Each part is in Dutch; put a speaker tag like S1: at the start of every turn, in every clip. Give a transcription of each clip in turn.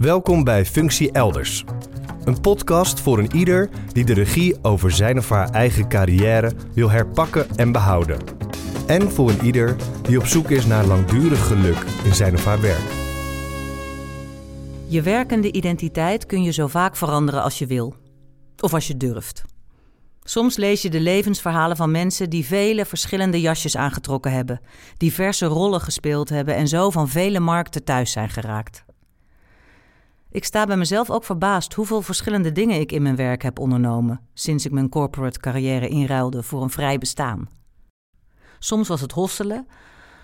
S1: Welkom bij Functie Elders. Een podcast voor een ieder die de regie over zijn of haar eigen carrière wil herpakken en behouden. En voor een ieder die op zoek is naar langdurig geluk in zijn of haar werk.
S2: Je werkende identiteit kun je zo vaak veranderen als je wil. Of als je durft. Soms lees je de levensverhalen van mensen die vele verschillende jasjes aangetrokken hebben, diverse rollen gespeeld hebben en zo van vele markten thuis zijn geraakt. Ik sta bij mezelf ook verbaasd hoeveel verschillende dingen ik in mijn werk heb ondernomen sinds ik mijn corporate carrière inruilde voor een vrij bestaan. Soms was het hosselen,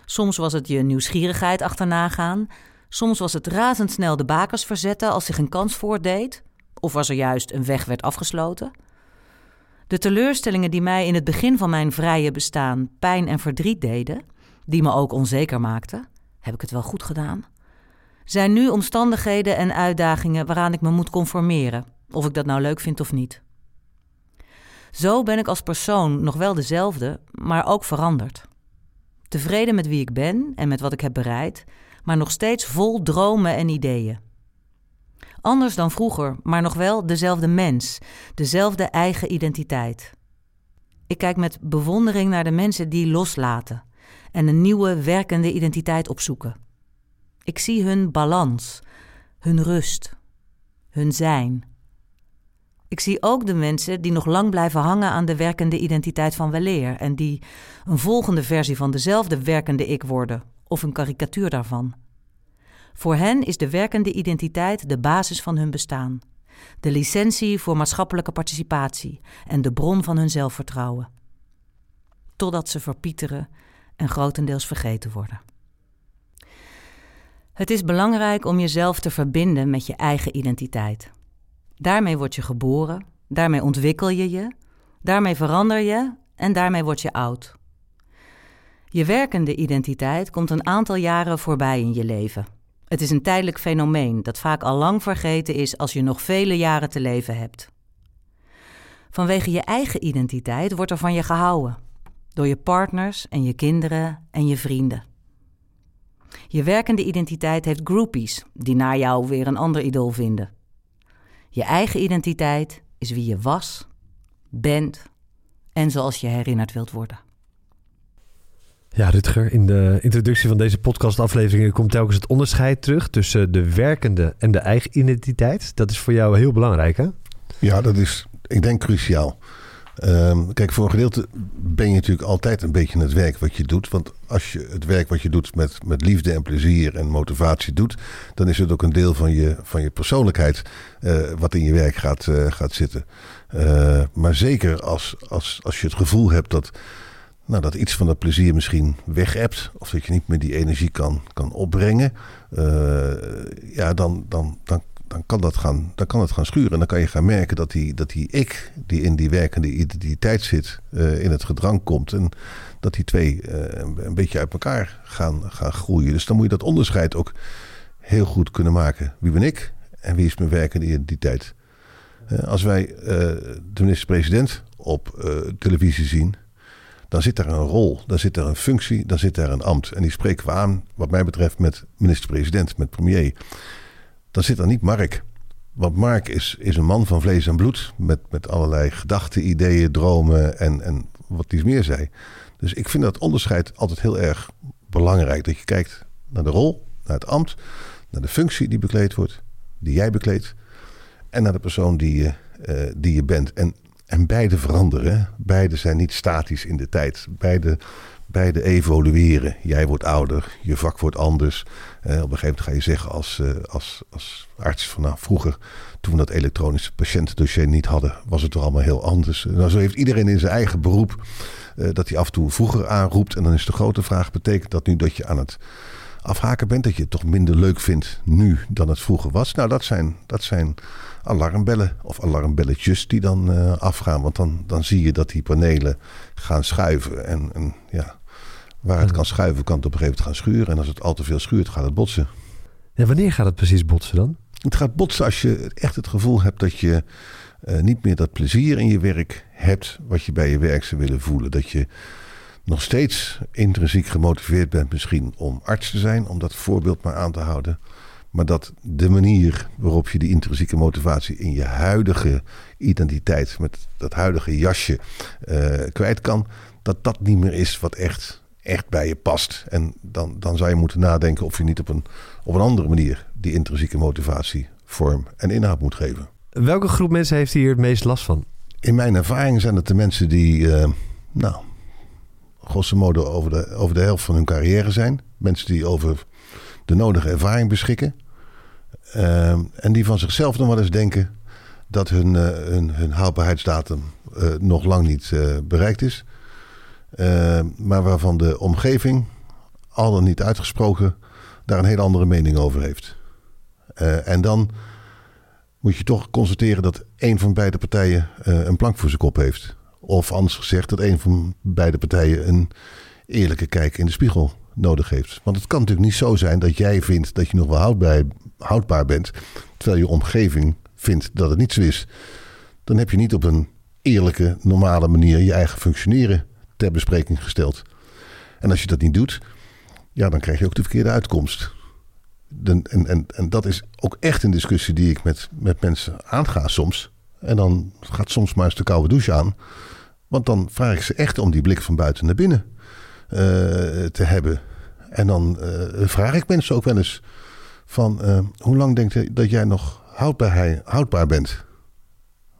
S2: soms was het je nieuwsgierigheid achterna gaan, soms was het razendsnel de bakers verzetten als zich een kans voordeed, of was er juist een weg werd afgesloten. De teleurstellingen die mij in het begin van mijn vrije bestaan pijn en verdriet deden, die me ook onzeker maakten, heb ik het wel goed gedaan? Zijn nu omstandigheden en uitdagingen waaraan ik me moet conformeren, of ik dat nou leuk vind of niet. Zo ben ik als persoon nog wel dezelfde, maar ook veranderd. Tevreden met wie ik ben en met wat ik heb bereikt, maar nog steeds vol dromen en ideeën. Anders dan vroeger, maar nog wel dezelfde mens, dezelfde eigen identiteit. Ik kijk met bewondering naar de mensen die loslaten en een nieuwe werkende identiteit opzoeken. Ik zie hun balans, hun rust, hun zijn. Ik zie ook de mensen die nog lang blijven hangen aan de werkende identiteit van weleer en die een volgende versie van dezelfde werkende ik worden of een karikatuur daarvan. Voor hen is de werkende identiteit de basis van hun bestaan, de licentie voor maatschappelijke participatie en de bron van hun zelfvertrouwen. Totdat ze verpieteren en grotendeels vergeten worden. Het is belangrijk om jezelf te verbinden met je eigen identiteit. Daarmee word je geboren, daarmee ontwikkel je je, daarmee verander je en daarmee word je oud. Je werkende identiteit komt een aantal jaren voorbij in je leven. Het is een tijdelijk fenomeen dat vaak al lang vergeten is als je nog vele jaren te leven hebt. Vanwege je eigen identiteit wordt er van je gehouden, door je partners en je kinderen en je vrienden. Je werkende identiteit heeft groupies die na jou weer een ander idool vinden. Je eigen identiteit is wie je was, bent en zoals je herinnerd wilt worden.
S1: Ja, Rutger, in de introductie van deze podcastaflevering komt telkens het onderscheid terug tussen de werkende en de eigen identiteit. Dat is voor jou heel belangrijk, hè?
S3: Ja, dat is, ik denk, cruciaal. Um, kijk, voor een gedeelte ben je natuurlijk altijd een beetje het werk wat je doet. Want als je het werk wat je doet met, met liefde en plezier en motivatie doet, dan is het ook een deel van je, van je persoonlijkheid uh, wat in je werk gaat, uh, gaat zitten. Uh, maar zeker als, als, als je het gevoel hebt dat, nou, dat iets van dat plezier misschien weg hebt, of dat je niet meer die energie kan, kan opbrengen, ja, dan, dan, dan dan kan, dat gaan, dan kan het gaan schuren. En dan kan je gaan merken dat die, dat die ik, die in die werkende identiteit zit, uh, in het gedrang komt. En dat die twee uh, een, beetje uit elkaar gaan, gaan groeien. Dus dan moet je dat onderscheid ook heel goed kunnen maken. Wie ben ik en wie is mijn werkende identiteit? Uh, als wij de minister-president op televisie zien, dan zit daar een rol, dan zit daar een functie, dan zit daar een ambt. En die spreken we aan, wat mij betreft, met minister-president, met premier dan zit er niet Mark. Want Mark is, is een man van vlees en bloed. Met, met allerlei gedachten, ideeën, dromen en, en wat iets meer zei. Dus ik vind dat onderscheid altijd heel erg belangrijk. Dat je kijkt naar de rol, naar het ambt, naar de functie die bekleed wordt, die jij bekleedt. En naar de persoon die je, uh, die je bent. En, en beide veranderen. Beide zijn niet statisch in de tijd. Beide beide evolueren. Jij wordt ouder, je vak wordt anders. Eh, op een gegeven moment ga je zeggen als, uh, als, als arts van nou, vroeger, toen we dat elektronische patiëntendossier niet hadden, was het toch allemaal heel anders. Nou, zo heeft iedereen in zijn eigen beroep uh, dat hij af en toe vroeger aanroept. En dan is de grote vraag, betekent dat nu dat je aan het afhaken bent, dat je het toch minder leuk vindt nu dan het vroeger was? Nou, dat zijn, dat zijn alarmbellen of alarmbelletjes die dan uh, afgaan. Want dan, dan zie je dat die panelen gaan schuiven. En, en ja, waar het kan schuiven, kan het op een gegeven moment gaan schuren. En als het al te veel schuurt, gaat het botsen.
S1: Ja, wanneer gaat het precies botsen dan?
S3: Het gaat botsen als je echt het gevoel hebt dat je uh, niet meer dat plezier in je werk hebt wat je bij je werk zou willen voelen. Dat je nog steeds intrinsiek gemotiveerd bent misschien om arts te zijn, om dat voorbeeld maar aan te houden. Maar dat de manier waarop je die intrinsieke motivatie in je huidige identiteit, met dat huidige jasje, uh, kwijt kan, dat dat niet meer is wat echt, echt bij je past. En dan, dan zou je moeten nadenken of je niet op een, op een andere manier die intrinsieke motivatie vorm en inhoud moet geven.
S4: Welke groep mensen heeft hier het meest last van?
S3: In mijn ervaring zijn het de mensen die, uh, nou, grosso modo over de, over de helft van hun carrière zijn. Mensen die over de nodige ervaring beschikken. Uh, en die van zichzelf nog wel eens denken dat hun, uh, hun, hun houdbaarheidsdatum uh, nog lang niet bereikt is. Ehm, maar waarvan de omgeving, al dan niet uitgesproken, daar een hele andere mening over heeft. en dan moet je toch constateren dat een van beide partijen een plank voor zijn kop heeft. Of anders gezegd, dat een van beide partijen een eerlijke kijk in de spiegel nodig heeft. Want het kan natuurlijk niet zo zijn dat jij vindt dat je nog wel houdbaar, bent, terwijl je omgeving vindt dat het niet zo is. Dan heb je niet op een eerlijke, normale manier je eigen functioneren ter bespreking gesteld. En als je dat niet doet, ja, dan krijg je ook de verkeerde uitkomst. en, en, en dat is ook echt een discussie die ik met, met mensen aanga soms. En dan gaat soms maar eens de koude douche aan. Want dan vraag ik ze echt om die blik van buiten naar binnen uh, te hebben. En dan uh, vraag ik mensen ook wel eens van... Uh, hoe lang denk je dat jij nog houdbaar, houdbaar bent?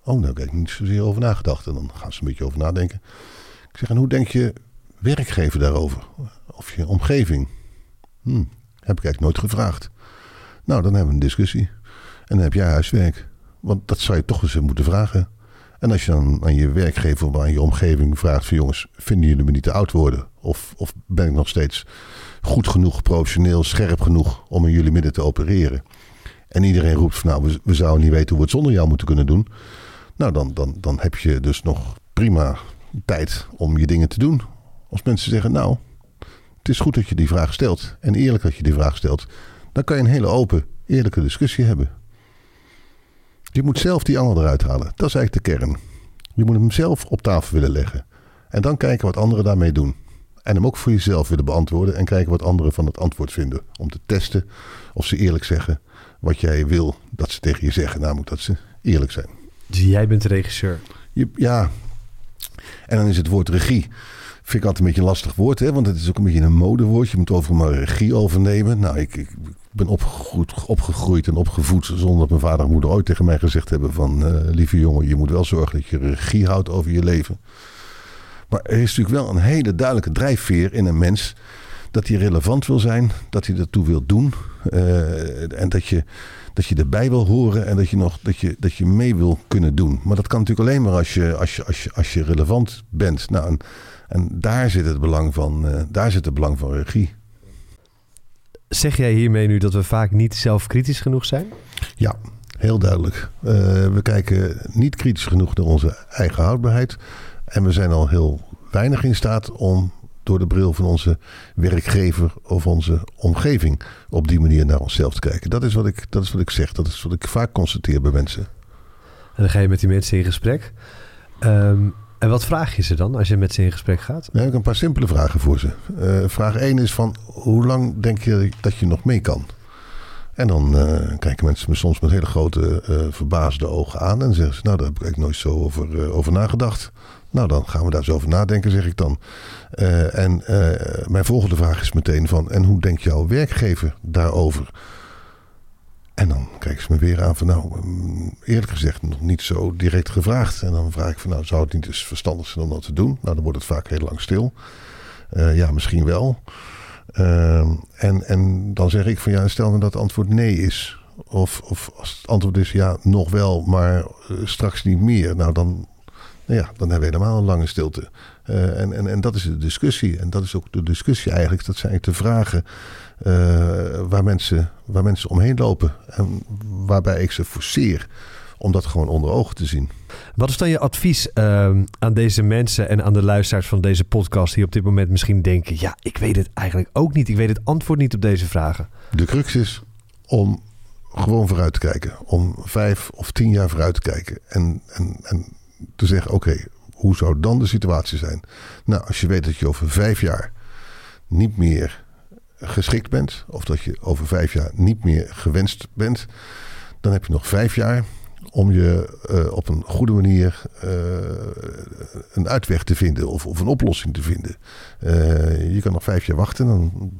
S3: Oh, nou, heb ik niet zozeer over nagedacht. En dan gaan ze een beetje over nadenken. Ik zeg, en hoe denk je werkgever daarover? Of je omgeving? Hm, heb ik eigenlijk nooit gevraagd. Nou, dan hebben we een discussie. En dan heb jij huiswerk. Want dat zou je toch eens moeten vragen. En als je dan aan je werkgever of aan je omgeving vraagt van jongens, vinden jullie me niet te oud worden? Of, of ben ik nog steeds goed genoeg, professioneel, scherp genoeg om in jullie midden te opereren? En iedereen roept van nou, we, we zouden niet weten hoe we het zonder jou moeten kunnen doen. Nou, dan, dan, dan heb je dus nog prima tijd om je dingen te doen. Als mensen zeggen, nou, het is goed dat je die vraag stelt. En eerlijk dat je die vraag stelt. Dan kan je een hele open, eerlijke discussie hebben. Je moet zelf die angel eruit halen. Dat is eigenlijk de kern. Je moet hem zelf op tafel willen leggen. En dan kijken wat anderen daarmee doen. En hem ook voor jezelf willen beantwoorden. En kijken wat anderen van het antwoord vinden. Om te testen of ze eerlijk zeggen wat jij wil dat ze tegen je zeggen. Namelijk dat ze eerlijk zijn.
S4: Dus jij bent de regisseur?
S3: Je, ja. En dan is het woord regie. Vind ik altijd een beetje een lastig woord, hè? want het is ook een beetje een modewoord. Je moet overal maar regie overnemen. Nou, ik, ik ben opgegroeid, en opgevoed zonder dat mijn vader en moeder ooit tegen mij gezegd hebben van... Uh, lieve jongen, je moet wel zorgen dat je regie houdt over je leven. Maar er is natuurlijk wel een hele duidelijke drijfveer in een mens... dat hij relevant wil zijn, dat hij ertoe wil doen... Uh, en dat je, dat je erbij wil horen en dat je, nog, dat, je, dat je mee wil kunnen doen. Maar dat kan natuurlijk alleen maar als je, als je, als je, als je relevant bent. Nou, en, en daar zit het belang van, uh, daar zit het belang van regie.
S4: Zeg jij hiermee nu dat we vaak niet zelfkritisch genoeg zijn?
S3: Ja, heel duidelijk. Uh, we kijken niet kritisch genoeg naar onze eigen houdbaarheid. En we zijn al heel weinig in staat om door de bril van onze werkgever of onze omgeving op die manier naar onszelf te kijken. Dat is wat ik, dat is wat ik zeg. Dat is wat ik vaak constateer bij mensen.
S4: En dan ga je met die mensen in gesprek. Um, en wat vraag je ze dan als je met ze in gesprek gaat?
S3: Dan heb ik een paar simpele vragen voor ze. Uh, vraag 1 is van hoe lang denk je dat je nog mee kan? En dan uh, kijken mensen me soms met hele grote uh, verbaasde ogen aan en zeggen ze, nou daar heb ik nooit zo over, over nagedacht. Nou, dan gaan we daar zo over nadenken, zeg ik dan. en mijn volgende vraag is meteen van, en hoe denkt jouw werkgever daarover? En dan kijken ze me weer aan van nou, mm, eerlijk gezegd nog niet zo direct gevraagd. En dan vraag ik van nou, zou het niet eens verstandig zijn om dat te doen? Nou, dan wordt het vaak heel lang stil. Uh, ja, misschien wel. Uh, en, en dan zeg ik van ja, stel nou dat het antwoord nee is. Of, of als het antwoord is ja, nog wel, maar uh, straks niet meer. Nou, dan, nou ja, dan hebben we helemaal een lange stilte. Uh, en, en, en dat is de discussie. En dat is ook de discussie eigenlijk. Dat zijn de vragen uh, waar, mensen, waar mensen omheen lopen. En waarbij ik ze forceer om dat gewoon onder ogen te zien.
S4: Wat is dan je advies uh, aan deze mensen en aan de luisteraars van deze podcast die op dit moment misschien denken: ja, ik weet het eigenlijk ook niet. Ik weet het antwoord niet op deze vragen.
S3: De crux is om gewoon vooruit te kijken. Om vijf of tien jaar vooruit te kijken. En, en, en te zeggen: oké, hoe zou dan de situatie zijn? Nou, als je weet dat je over vijf jaar niet meer geschikt bent, of dat je over vijf jaar niet meer gewenst bent, dan heb je nog vijf jaar om je uh, op een goede manier uh, een uitweg te vinden of, of een oplossing te vinden. Uh, je kan nog vijf jaar wachten, dan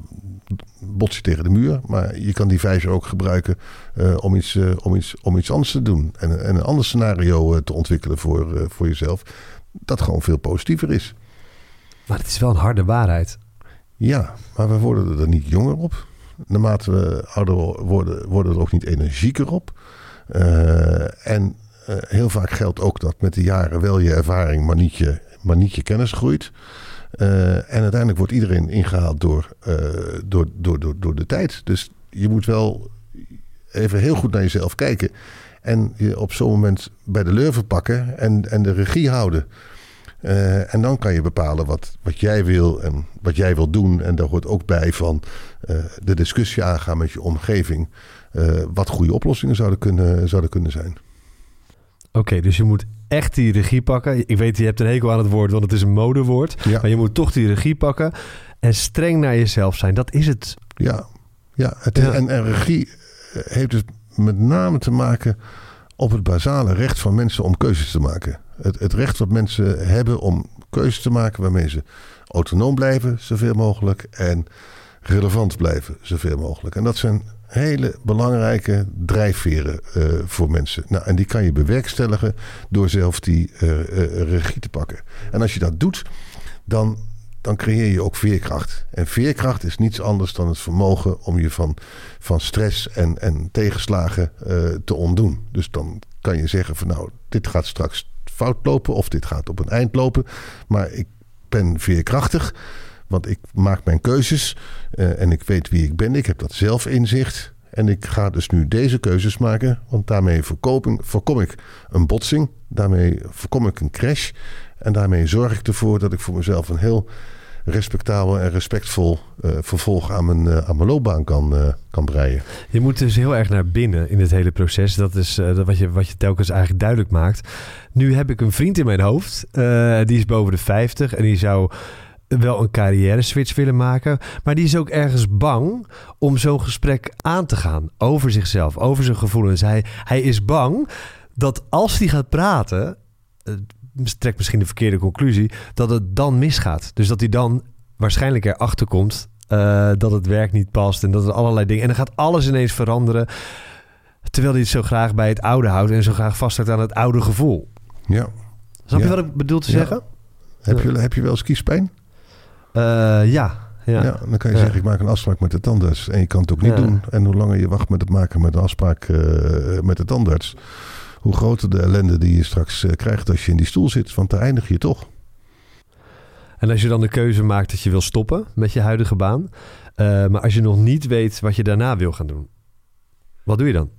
S3: bots je tegen de muur. Maar je kan die vijf jaar ook gebruiken om, iets, om, iets, om iets anders te doen. En, en een ander scenario te ontwikkelen voor, voor jezelf. Dat gewoon veel positiever is.
S4: Maar het is wel een harde waarheid.
S3: Ja, maar we worden er niet jonger op. Naarmate we ouder worden, worden we er ook niet energieker op. Uh, en uh, heel vaak geldt ook dat met de jaren wel je ervaring, maar niet je, maar niet je kennis groeit. Uh, en uiteindelijk wordt iedereen ingehaald door, door, door, door, door de tijd. Dus je moet wel even heel goed naar jezelf kijken. En je op zo'n moment bij de lurven pakken en, en de regie houden. En dan kan je bepalen wat, wat jij wil en wat jij wil doen. En daar hoort ook bij van de discussie aangaan met je omgeving. Uh, wat goede oplossingen zouden kunnen, zouden kunnen zijn.
S4: Oké, okay, dus je moet echt die regie pakken. Ik weet, je hebt een hekel aan het woord, want het is een modewoord. Ja. Maar je moet toch die regie pakken en streng naar jezelf zijn. Dat is het.
S3: Ja, ja, het is, ja. En, en regie heeft dus met name te maken op het basale recht van mensen om keuzes te maken. Het, het recht wat mensen hebben om keuzes te maken waarmee ze autonoom blijven, zoveel mogelijk. En relevant blijven, zoveel mogelijk. En dat zijn hele belangrijke drijfveren uh, voor mensen. Nou, en die kan je bewerkstelligen door zelf die uh, uh, regie te pakken. En als je dat doet, dan, dan creëer je ook veerkracht. En veerkracht is niets anders dan het vermogen om je van, van stress en, en tegenslagen te ontdoen. Dus dan kan je zeggen van nou, dit gaat straks fout lopen of dit gaat op een eind lopen. Maar ik ben veerkrachtig. Want ik maak mijn keuzes uh, en ik weet wie ik ben. Ik heb dat zelf inzicht. En ik ga dus nu deze keuzes maken. Want daarmee voorkom, ik een botsing. Daarmee voorkom ik een crash. En daarmee zorg ik ervoor dat ik voor mezelf een heel respectabel en respectvol uh, vervolg aan mijn, uh, aan mijn loopbaan kan, uh, kan breien.
S4: Je moet dus heel erg naar binnen in het hele proces. Dat is wat, je, wat je telkens eigenlijk duidelijk maakt. Nu heb ik een vriend in mijn hoofd. die is boven de 50 en die zou wel een carrière switch willen maken. Maar die is ook ergens bang om zo'n gesprek aan te gaan. Over zichzelf, over zijn gevoelens. Hij, hij is bang dat als hij gaat praten. Trekt misschien de verkeerde conclusie. Dat het dan misgaat. Dus dat hij dan waarschijnlijk erachter komt. Uh, dat het werk niet past en dat er allerlei dingen. En dan gaat alles ineens veranderen. Terwijl hij het zo graag bij het oude houdt en zo graag vasthoudt aan het oude gevoel.
S3: Ja.
S4: Snap
S3: ja.
S4: je wat ik bedoel te
S3: ja.
S4: zeggen?
S3: Heb je, heb je wel eens kiespijn?
S4: Uh, ja. Ja.
S3: ja. dan kan je ja. zeggen, ik maak een afspraak met de tandarts. En je kan het ook niet ja. doen. En hoe langer je wacht met het maken met een afspraak uh, met de tandarts... hoe groter de ellende die je straks uh, krijgt als je in die stoel zit. Want daar eindig je toch.
S4: En als je dan de keuze maakt dat je wil stoppen met je huidige baan... maar als je nog niet weet wat je daarna wil gaan doen... wat doe je dan?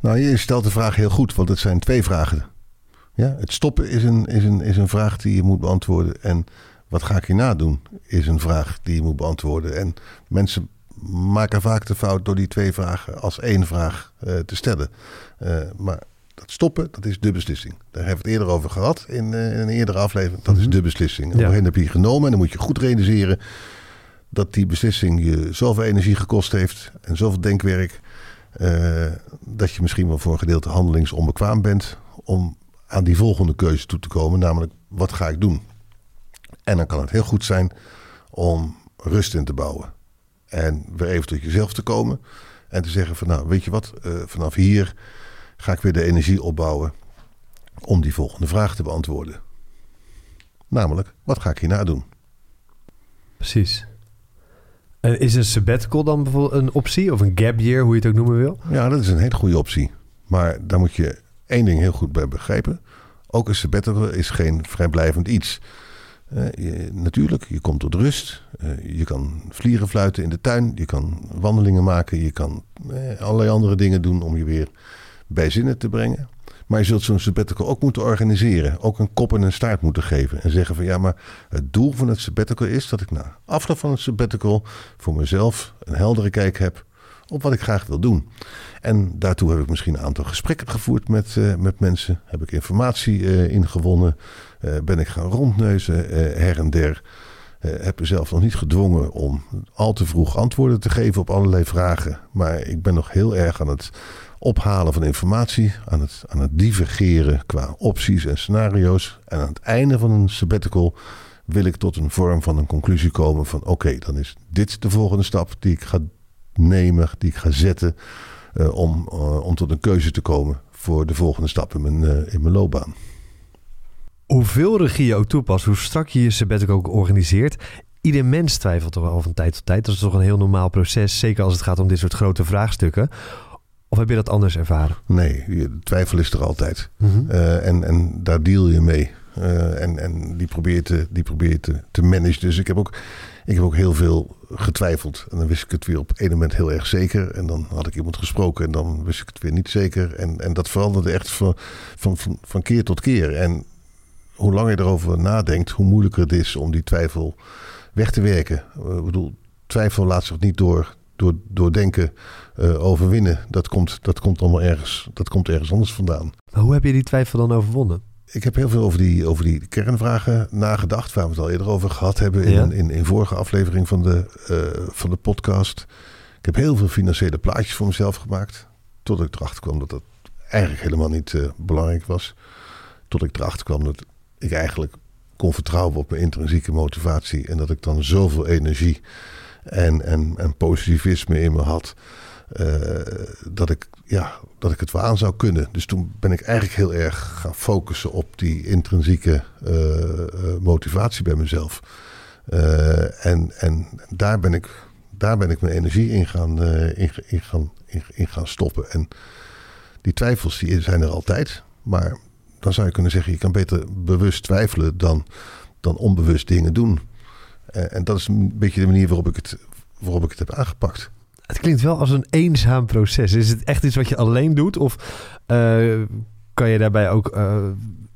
S3: Nou, je stelt de vraag heel goed, want het zijn twee vragen. Ja, het stoppen is een, is, een, is een vraag die je moet beantwoorden. En wat ga ik hierna doen, is een vraag die je moet beantwoorden. En mensen maken vaak de fout door die twee vragen als één vraag uh, te stellen. Uh, maar dat stoppen, dat is de beslissing. Daar hebben we het eerder over gehad in, uh, in een eerdere aflevering. Dat mm -hmm. is de beslissing. En ja. heb je genomen en dan moet je goed realiseren dat die beslissing je zoveel energie gekost heeft en zoveel denkwerk. dat je misschien wel voor een gedeelte handelingsonbekwaam bent om aan die volgende keuze toe te komen, namelijk wat ga ik doen? En dan kan het heel goed zijn om rust in te bouwen. En weer even tot jezelf te komen. En te zeggen van nou, weet je wat, uh, vanaf hier ga ik weer de energie opbouwen om die volgende vraag te beantwoorden. Namelijk, wat ga ik hierna doen?
S4: Precies. En is een sabbatical dan bijvoorbeeld een optie? Of een gap year, hoe je het ook noemen wil?
S3: Ja, dat is een hele goede optie. Maar daar moet je één ding heel goed bij begrijpen. Ook een sabbatical is geen vrijblijvend iets. Je, natuurlijk, je komt tot rust. Uh, je kan vliegen fluiten in de tuin. Je kan wandelingen maken. Je kan uh, allerlei andere dingen doen om je weer bij zinnen te brengen. Maar je zult zo'n sabbatical ook moeten organiseren. Ook een kop en een staart moeten geven. En zeggen van ja, maar het doel van het sabbatical is dat ik na afloop van het sabbatical voor mezelf een heldere kijk heb op wat ik graag wil doen. En daartoe heb ik misschien een aantal gesprekken gevoerd met, uh, met mensen. Heb ik informatie uh, ingewonnen. Uh, ben ik gaan rondneuzen her en der. Heb mezelf nog niet gedwongen om al te vroeg antwoorden te geven op allerlei vragen. Maar ik ben nog heel erg aan het ophalen van informatie, aan het, aan het divergeren qua opties en scenario's. En aan het einde van een sabbatical wil ik tot een vorm van een conclusie komen van oké, dan is dit de volgende stap die ik ga nemen, die ik ga zetten uh, om, uh, om tot een keuze te komen voor de volgende stap in mijn, uh, in mijn loopbaan.
S4: Hoeveel regie je ook toepast, hoe strak je je sabbatical ook organiseert, ieder mens twijfelt toch wel van tijd tot tijd. Dat is toch een heel normaal proces, zeker als het gaat om dit soort grote vraagstukken. Of heb je dat anders ervaren?
S3: Nee, twijfel is er altijd. Mm -hmm. uh, en, en daar deal je mee. Uh, en, en die probeer te, die probeer te, te managen. Dus ik heb, ook, ik heb ook heel veel getwijfeld. En dan wist ik het weer op één moment heel erg zeker. En dan had ik iemand gesproken en dan wist ik het weer niet zeker. En, en dat veranderde echt van, van, van, keer tot keer. En hoe langer je erover nadenkt, hoe moeilijker het is om die twijfel weg te werken. Uh, ik bedoel, twijfel laat zich niet door, door, door denken uh, overwinnen. Dat komt, dat komt allemaal ergens, dat komt ergens anders vandaan.
S4: Maar hoe heb je die twijfel dan overwonnen?
S3: Ik heb heel veel over die, over die kernvragen nagedacht, waar we het al eerder over gehad hebben in, ja. in, in vorige aflevering van de, uh, van de podcast. Ik heb heel veel financiële plaatjes voor mezelf gemaakt. Tot ik erachter kwam dat dat eigenlijk helemaal niet uh, belangrijk was. Tot ik erachter kwam dat ik eigenlijk kon vertrouwen op mijn intrinsieke motivatie. En dat ik dan zoveel energie en, en, en positivisme in me had. Uh, dat, ik, ja, dat ik het wel aan zou kunnen. Dus toen ben ik eigenlijk heel erg gaan focussen op die intrinsieke uh, uh, motivatie bij mezelf. en en daar, ben ik, daar ben ik mijn energie in gaan, in, gaan, in gaan stoppen. En die twijfels die zijn er altijd. Maar dan zou je kunnen zeggen, je kan beter bewust twijfelen dan, dan onbewust dingen doen. en dat is een beetje de manier waarop ik het, waarop ik het heb aangepakt.
S4: Het klinkt wel als een eenzaam proces. Is het echt iets wat je alleen doet? Of uh, kan je daarbij ook uh,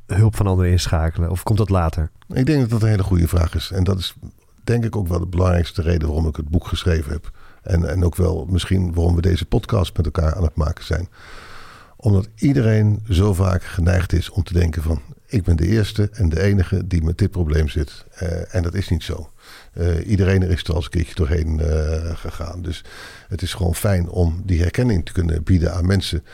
S4: hulp van anderen inschakelen? Of komt dat later?
S3: Ik denk dat dat een hele goede vraag is. En dat is denk ik ook wel de belangrijkste reden waarom ik het boek geschreven heb. En, en ook wel misschien waarom we deze podcast met elkaar aan het maken zijn. Omdat iedereen zo vaak geneigd is om te denken van... ik ben de eerste en de enige die met dit probleem zit. Uh, en dat is niet zo. Uh, iedereen er is er al eens een keertje doorheen uh, gegaan. Dus het is gewoon fijn om die herkenning te kunnen bieden aan mensen.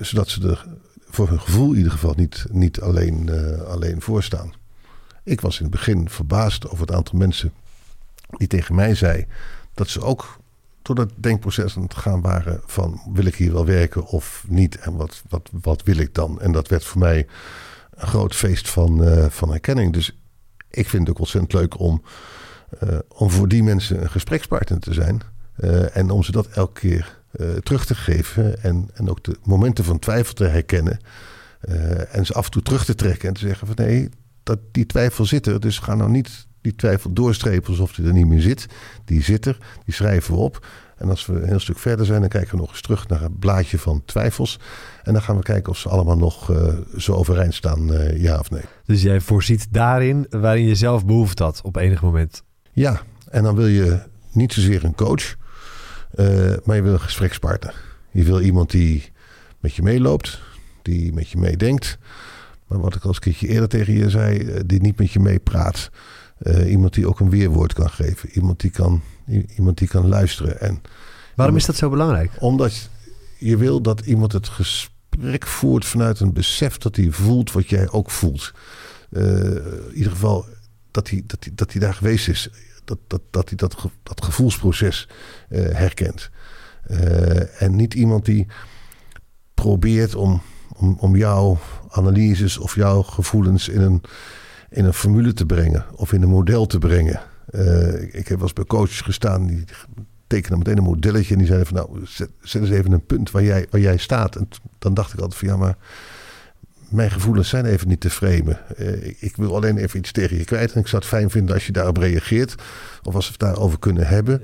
S3: Zodat ze er voor hun gevoel in ieder geval niet, niet alleen, alleen voor staan. Ik was in het begin verbaasd over het aantal mensen die tegen mij zei dat ze ook door dat denkproces aan het gaan waren van wil ik hier wel werken of niet en wat, wat, wat wil ik dan? En dat werd voor mij een groot feest van, van herkenning. Dus ik vind het ook ontzettend leuk om uh, om voor die mensen een gesprekspartner te zijn. Uh, en om ze dat elke keer terug te geven. En, en ook de momenten van twijfel te herkennen. en ze af en toe terug te trekken en te zeggen van nee, dat, die twijfel zit er. Dus ga nou niet die twijfel doorstrepen alsof die er niet meer zit. Die zit er, die schrijven we op. En als we een heel stuk verder zijn, dan kijken we nog eens terug naar het blaadje van twijfels. En dan gaan we kijken of ze allemaal nog uh, zo overeind staan, uh, ja of nee.
S4: Dus jij voorziet daarin waarin je zelf behoefte had op enig moment.
S3: Ja, en dan wil je niet zozeer een coach, uh, maar je wil een gesprekspartner. Je wil iemand die met je meeloopt, die met je meedenkt. Maar wat ik al eens een keertje eerder tegen je zei, die niet met je meepraat. Uh, iemand die ook een weerwoord kan geven. Iemand die kan, iemand die kan luisteren. En,
S4: Waarom is dat zo belangrijk?
S3: Omdat je wil dat iemand het gesprek voert vanuit een besef dat hij voelt wat jij ook voelt. Uh, in ieder geval dat hij, dat hij, dat hij daar geweest is. Dat, dat, dat hij dat, dat gevoelsproces uh, herkent. En niet iemand die probeert om, om, om jouw analyses of jouw gevoelens in een, in een formule te brengen of in een model te brengen. Uh, ik heb wel eens bij coaches gestaan die tekenen meteen een modelletje en die zeiden van nou zet, eens even een punt waar jij, waar jij staat. En dan dacht ik altijd van ja maar mijn gevoelens zijn even niet te framen. Uh, ik wil alleen even iets tegen je kwijt. En ik zou het fijn vinden als je daarop reageert. Of als we het daarover kunnen hebben.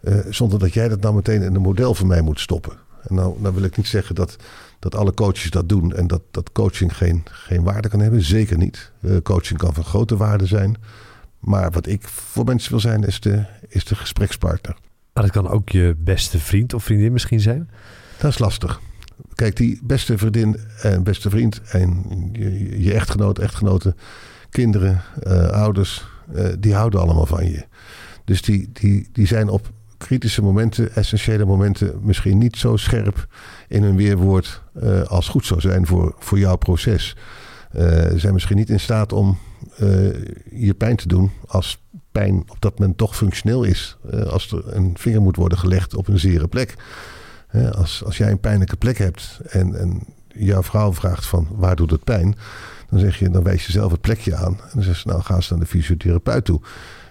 S3: Uh, zonder dat jij dat nou meteen in een model voor mij moet stoppen. En nou, nou wil ik niet zeggen dat, dat alle coaches dat doen. En dat, dat coaching geen, geen waarde kan hebben. Zeker niet. Uh, coaching kan van grote waarde zijn. Maar wat ik voor mensen wil zijn, is de, is de gesprekspartner.
S4: Maar dat kan ook je beste vriend of vriendin misschien zijn?
S3: Dat is lastig. Kijk, die beste vriendin en beste vriend en je, je echtgenoot, echtgenoten, kinderen, uh, ouders, eh, die houden allemaal van je. Dus die, die, die zijn op kritische momenten, essentiële momenten, misschien niet zo scherp in hun weerwoord uh, als goed zou zijn voor, voor jouw proces. Ze zijn misschien niet in staat om je pijn te doen als pijn op dat moment toch functioneel is. als er een vinger moet worden gelegd op een zere plek. als, als jij een pijnlijke plek hebt en, en jouw vrouw vraagt van waar doet het pijn? Dan zeg je, dan wijs je zelf het plekje aan. En dan zeg je, nou ga ze naar de fysiotherapeut toe.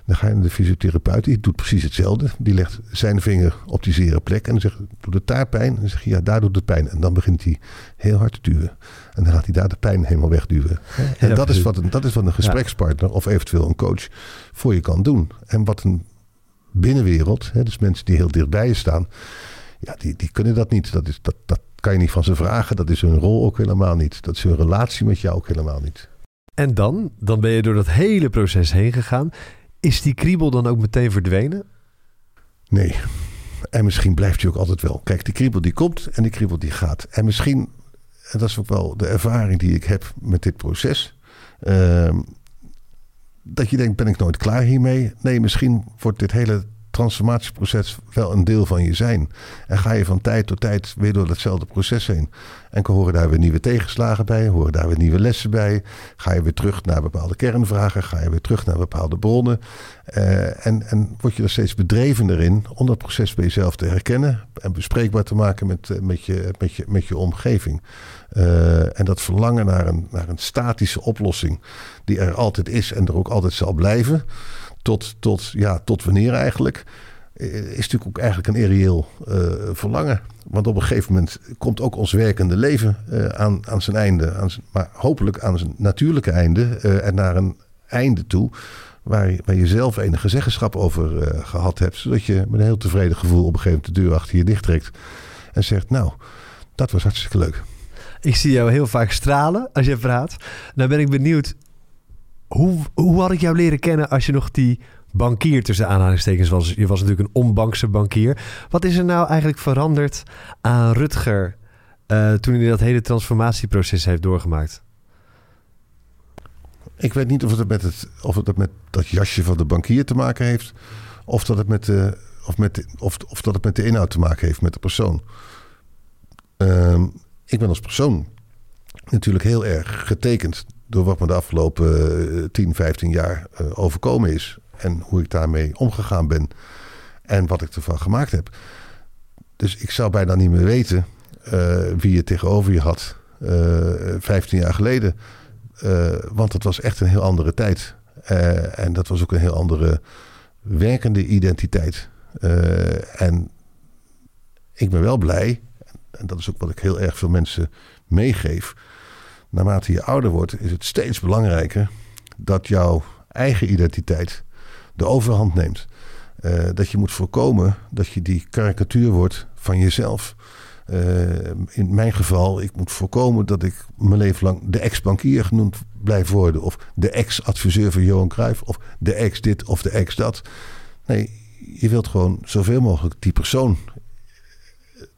S3: Dan ga je naar de fysiotherapeut, die doet precies hetzelfde. Die legt zijn vinger op die zere plek en dan zegt, doet het daar pijn? En dan zeg je, ja, daar doet het pijn. En dan begint hij heel hard te duwen. En dan gaat hij daar de pijn helemaal wegduwen. En dat, is wat een, dat is wat een gesprekspartner of eventueel een coach voor je kan doen. En wat een binnenwereld, dus mensen die heel dichtbij je staan, ja, die, die kunnen dat niet. Dat, is, dat, dat kan je niet van ze vragen. Dat is hun rol ook helemaal niet. Dat is hun relatie met jou ook helemaal niet.
S4: En dan? Dan ben je door dat hele proces heen gegaan. Is die kriebel dan ook meteen verdwenen?
S3: Nee. En misschien blijft hij ook altijd wel. Kijk, die kriebel die komt en die kriebel die gaat. En misschien, en dat is ook wel de ervaring die ik heb met dit proces. Uh, dat je denkt, ben ik nooit klaar hiermee? Nee, misschien wordt dit hele transformatieproces wel een deel van je zijn. En ga je van tijd tot tijd weer door datzelfde proces heen. En horen daar weer nieuwe tegenslagen bij, horen daar weer nieuwe lessen bij. Ga je weer terug naar bepaalde kernvragen, ga je weer terug naar bepaalde bronnen. Uh, en, en word je er steeds bedrevener in om dat proces bij jezelf te herkennen en bespreekbaar te maken met, eh, met, je, met, je, met je omgeving. Uh, en dat verlangen naar een, naar een statische oplossing, die er altijd is en er ook altijd zal blijven tot, tot, ja, tot wanneer eigenlijk, eh, is natuurlijk ook eigenlijk een irreëel uh, verlangen. Want op een gegeven moment komt ook ons werkende leven uh, aan, aan zijn einde. Aan zijn, maar hopelijk aan zijn natuurlijke einde en naar een einde toe. Waar waar je zelf enige zeggenschap over gehad hebt. Zodat je met een heel tevreden gevoel op een gegeven moment de deur achter je dichttrekt. En zegt, nou, dat was hartstikke leuk.
S4: Ik zie jou heel vaak stralen als je praat. Nou ben ik benieuwd, hoe, hoe had ik jou leren kennen als je nog die bankier tussen aanhalingstekens was? Je was natuurlijk een onbankse bankier. Wat is er nou eigenlijk veranderd aan Rutger uh, toen hij dat hele transformatieproces heeft doorgemaakt?
S3: Ik weet niet of het met, het, of het met dat jasje van de bankier te maken heeft. Of dat het met de, of met de, of, of dat het met de inhoud te maken heeft, met de persoon. Uh, ik ben als persoon natuurlijk heel erg getekend door wat me de afgelopen 10, eh, 15 jaar eh, overkomen is. En hoe ik daarmee omgegaan ben. En wat ik ervan gemaakt heb. Dus ik zou bijna niet meer weten uh, wie je tegenover je had uh, 15 jaar geleden. Want het was echt een heel andere tijd. en dat was ook een heel andere werkende identiteit. en ik ben wel blij, en dat is ook wat ik heel erg veel mensen meegeef naarmate je ouder wordt, is het steeds belangrijker dat jouw eigen identiteit de overhand neemt. Uh, dat je moet voorkomen dat je die karikatuur wordt van jezelf. Uh, in mijn geval, ik moet voorkomen dat ik mijn leven lang de ex-bankier genoemd blijf worden. Of de ex-adviseur van Johan Cruijff. Of de ex-dit of de ex-dat. Nee, je wilt gewoon zoveel mogelijk die persoon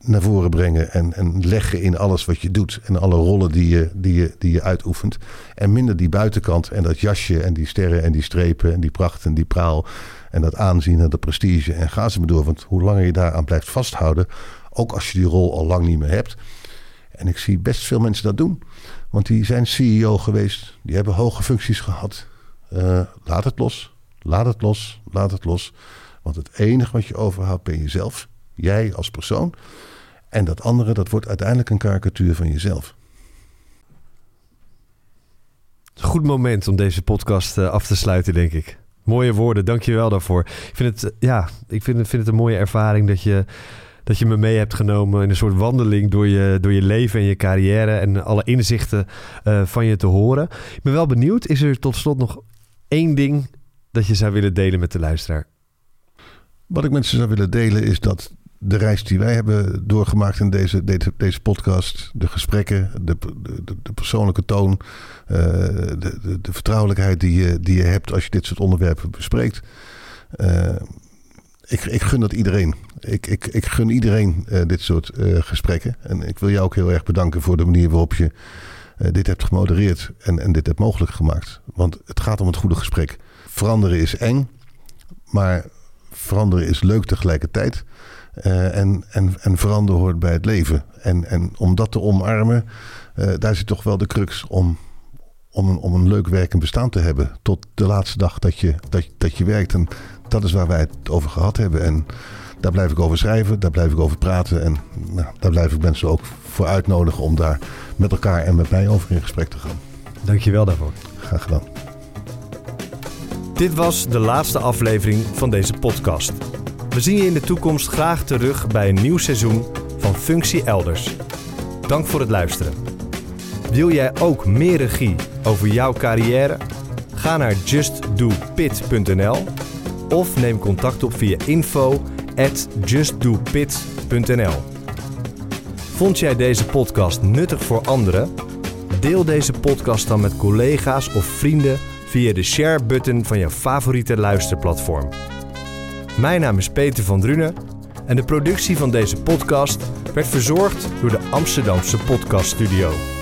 S3: naar voren brengen en, en leggen in alles wat je doet. En alle rollen die je, die, je, die je uitoefent. En minder die buitenkant en dat jasje en die sterren en die strepen en die pracht en die praal. En dat aanzien en dat prestige. En ga ze maar door. Want hoe langer je daaraan blijft vasthouden, ook als je die rol al lang niet meer hebt. En ik zie best veel mensen dat doen. Want die zijn CEO geweest. Die hebben hoge functies gehad. Uh, laat het los. Laat het los. Laat het los. Want het enige wat je overhoudt ben jezelf. Jij als persoon. En dat andere, dat wordt uiteindelijk een karikatuur van jezelf.
S4: Goed moment om deze podcast uh, af te sluiten, denk ik. Mooie woorden, dank je wel daarvoor. Ik vind het, ja, ik vind, vind het een mooie ervaring dat je, dat je me mee hebt genomen in een soort wandeling door je, door je leven en je carrière en alle inzichten uh, van je te horen. Ik ben wel benieuwd, is er tot slot nog één ding dat je zou willen delen met de luisteraar?
S3: Wat ik met ze zou willen delen is dat de reis die wij hebben doorgemaakt in deze, deze, deze podcast, de gesprekken, de, de, de persoonlijke toon, uh, de, de, vertrouwelijkheid die je, die je hebt als je dit soort onderwerpen bespreekt. Uh, ik, ik gun dat iedereen. Ik, ik, ik gun iedereen uh, dit soort gesprekken. En ik wil jou ook heel erg bedanken voor de manier waarop je dit hebt gemodereerd en, en dit hebt mogelijk gemaakt. Want het gaat om het goede gesprek veranderen is eng, maar veranderen is leuk tegelijkertijd. Uh, en, en, en veranderen hoort bij het leven. En, en om dat te omarmen, uh, daar zit toch wel de crux om, om, een, om een leuk werkend bestaan te hebben. Tot de laatste dag dat je, dat, dat je werkt. En dat is waar wij het over gehad hebben. En daar blijf ik over schrijven, daar blijf ik over praten. En nou, daar blijf ik mensen ook voor uitnodigen om daar met elkaar en met mij over in gesprek te gaan.
S5: Dankjewel daarvoor.
S3: Graag gedaan.
S4: Dit was de laatste aflevering van deze podcast. We zien je in de toekomst graag terug bij een nieuw seizoen van Functie Elders. Dank voor het luisteren. Wil jij ook meer regie over jouw carrière? Ga naar justdopit.nl of neem contact op via info at justdopit.nl. Vond jij deze podcast nuttig voor anderen? Deel deze podcast dan met collega's of vrienden via de share-button van je favoriete luisterplatform. Mijn naam is Peter van Drunen en de productie van deze podcast werd verzorgd door de Amsterdamse Podcast Studio.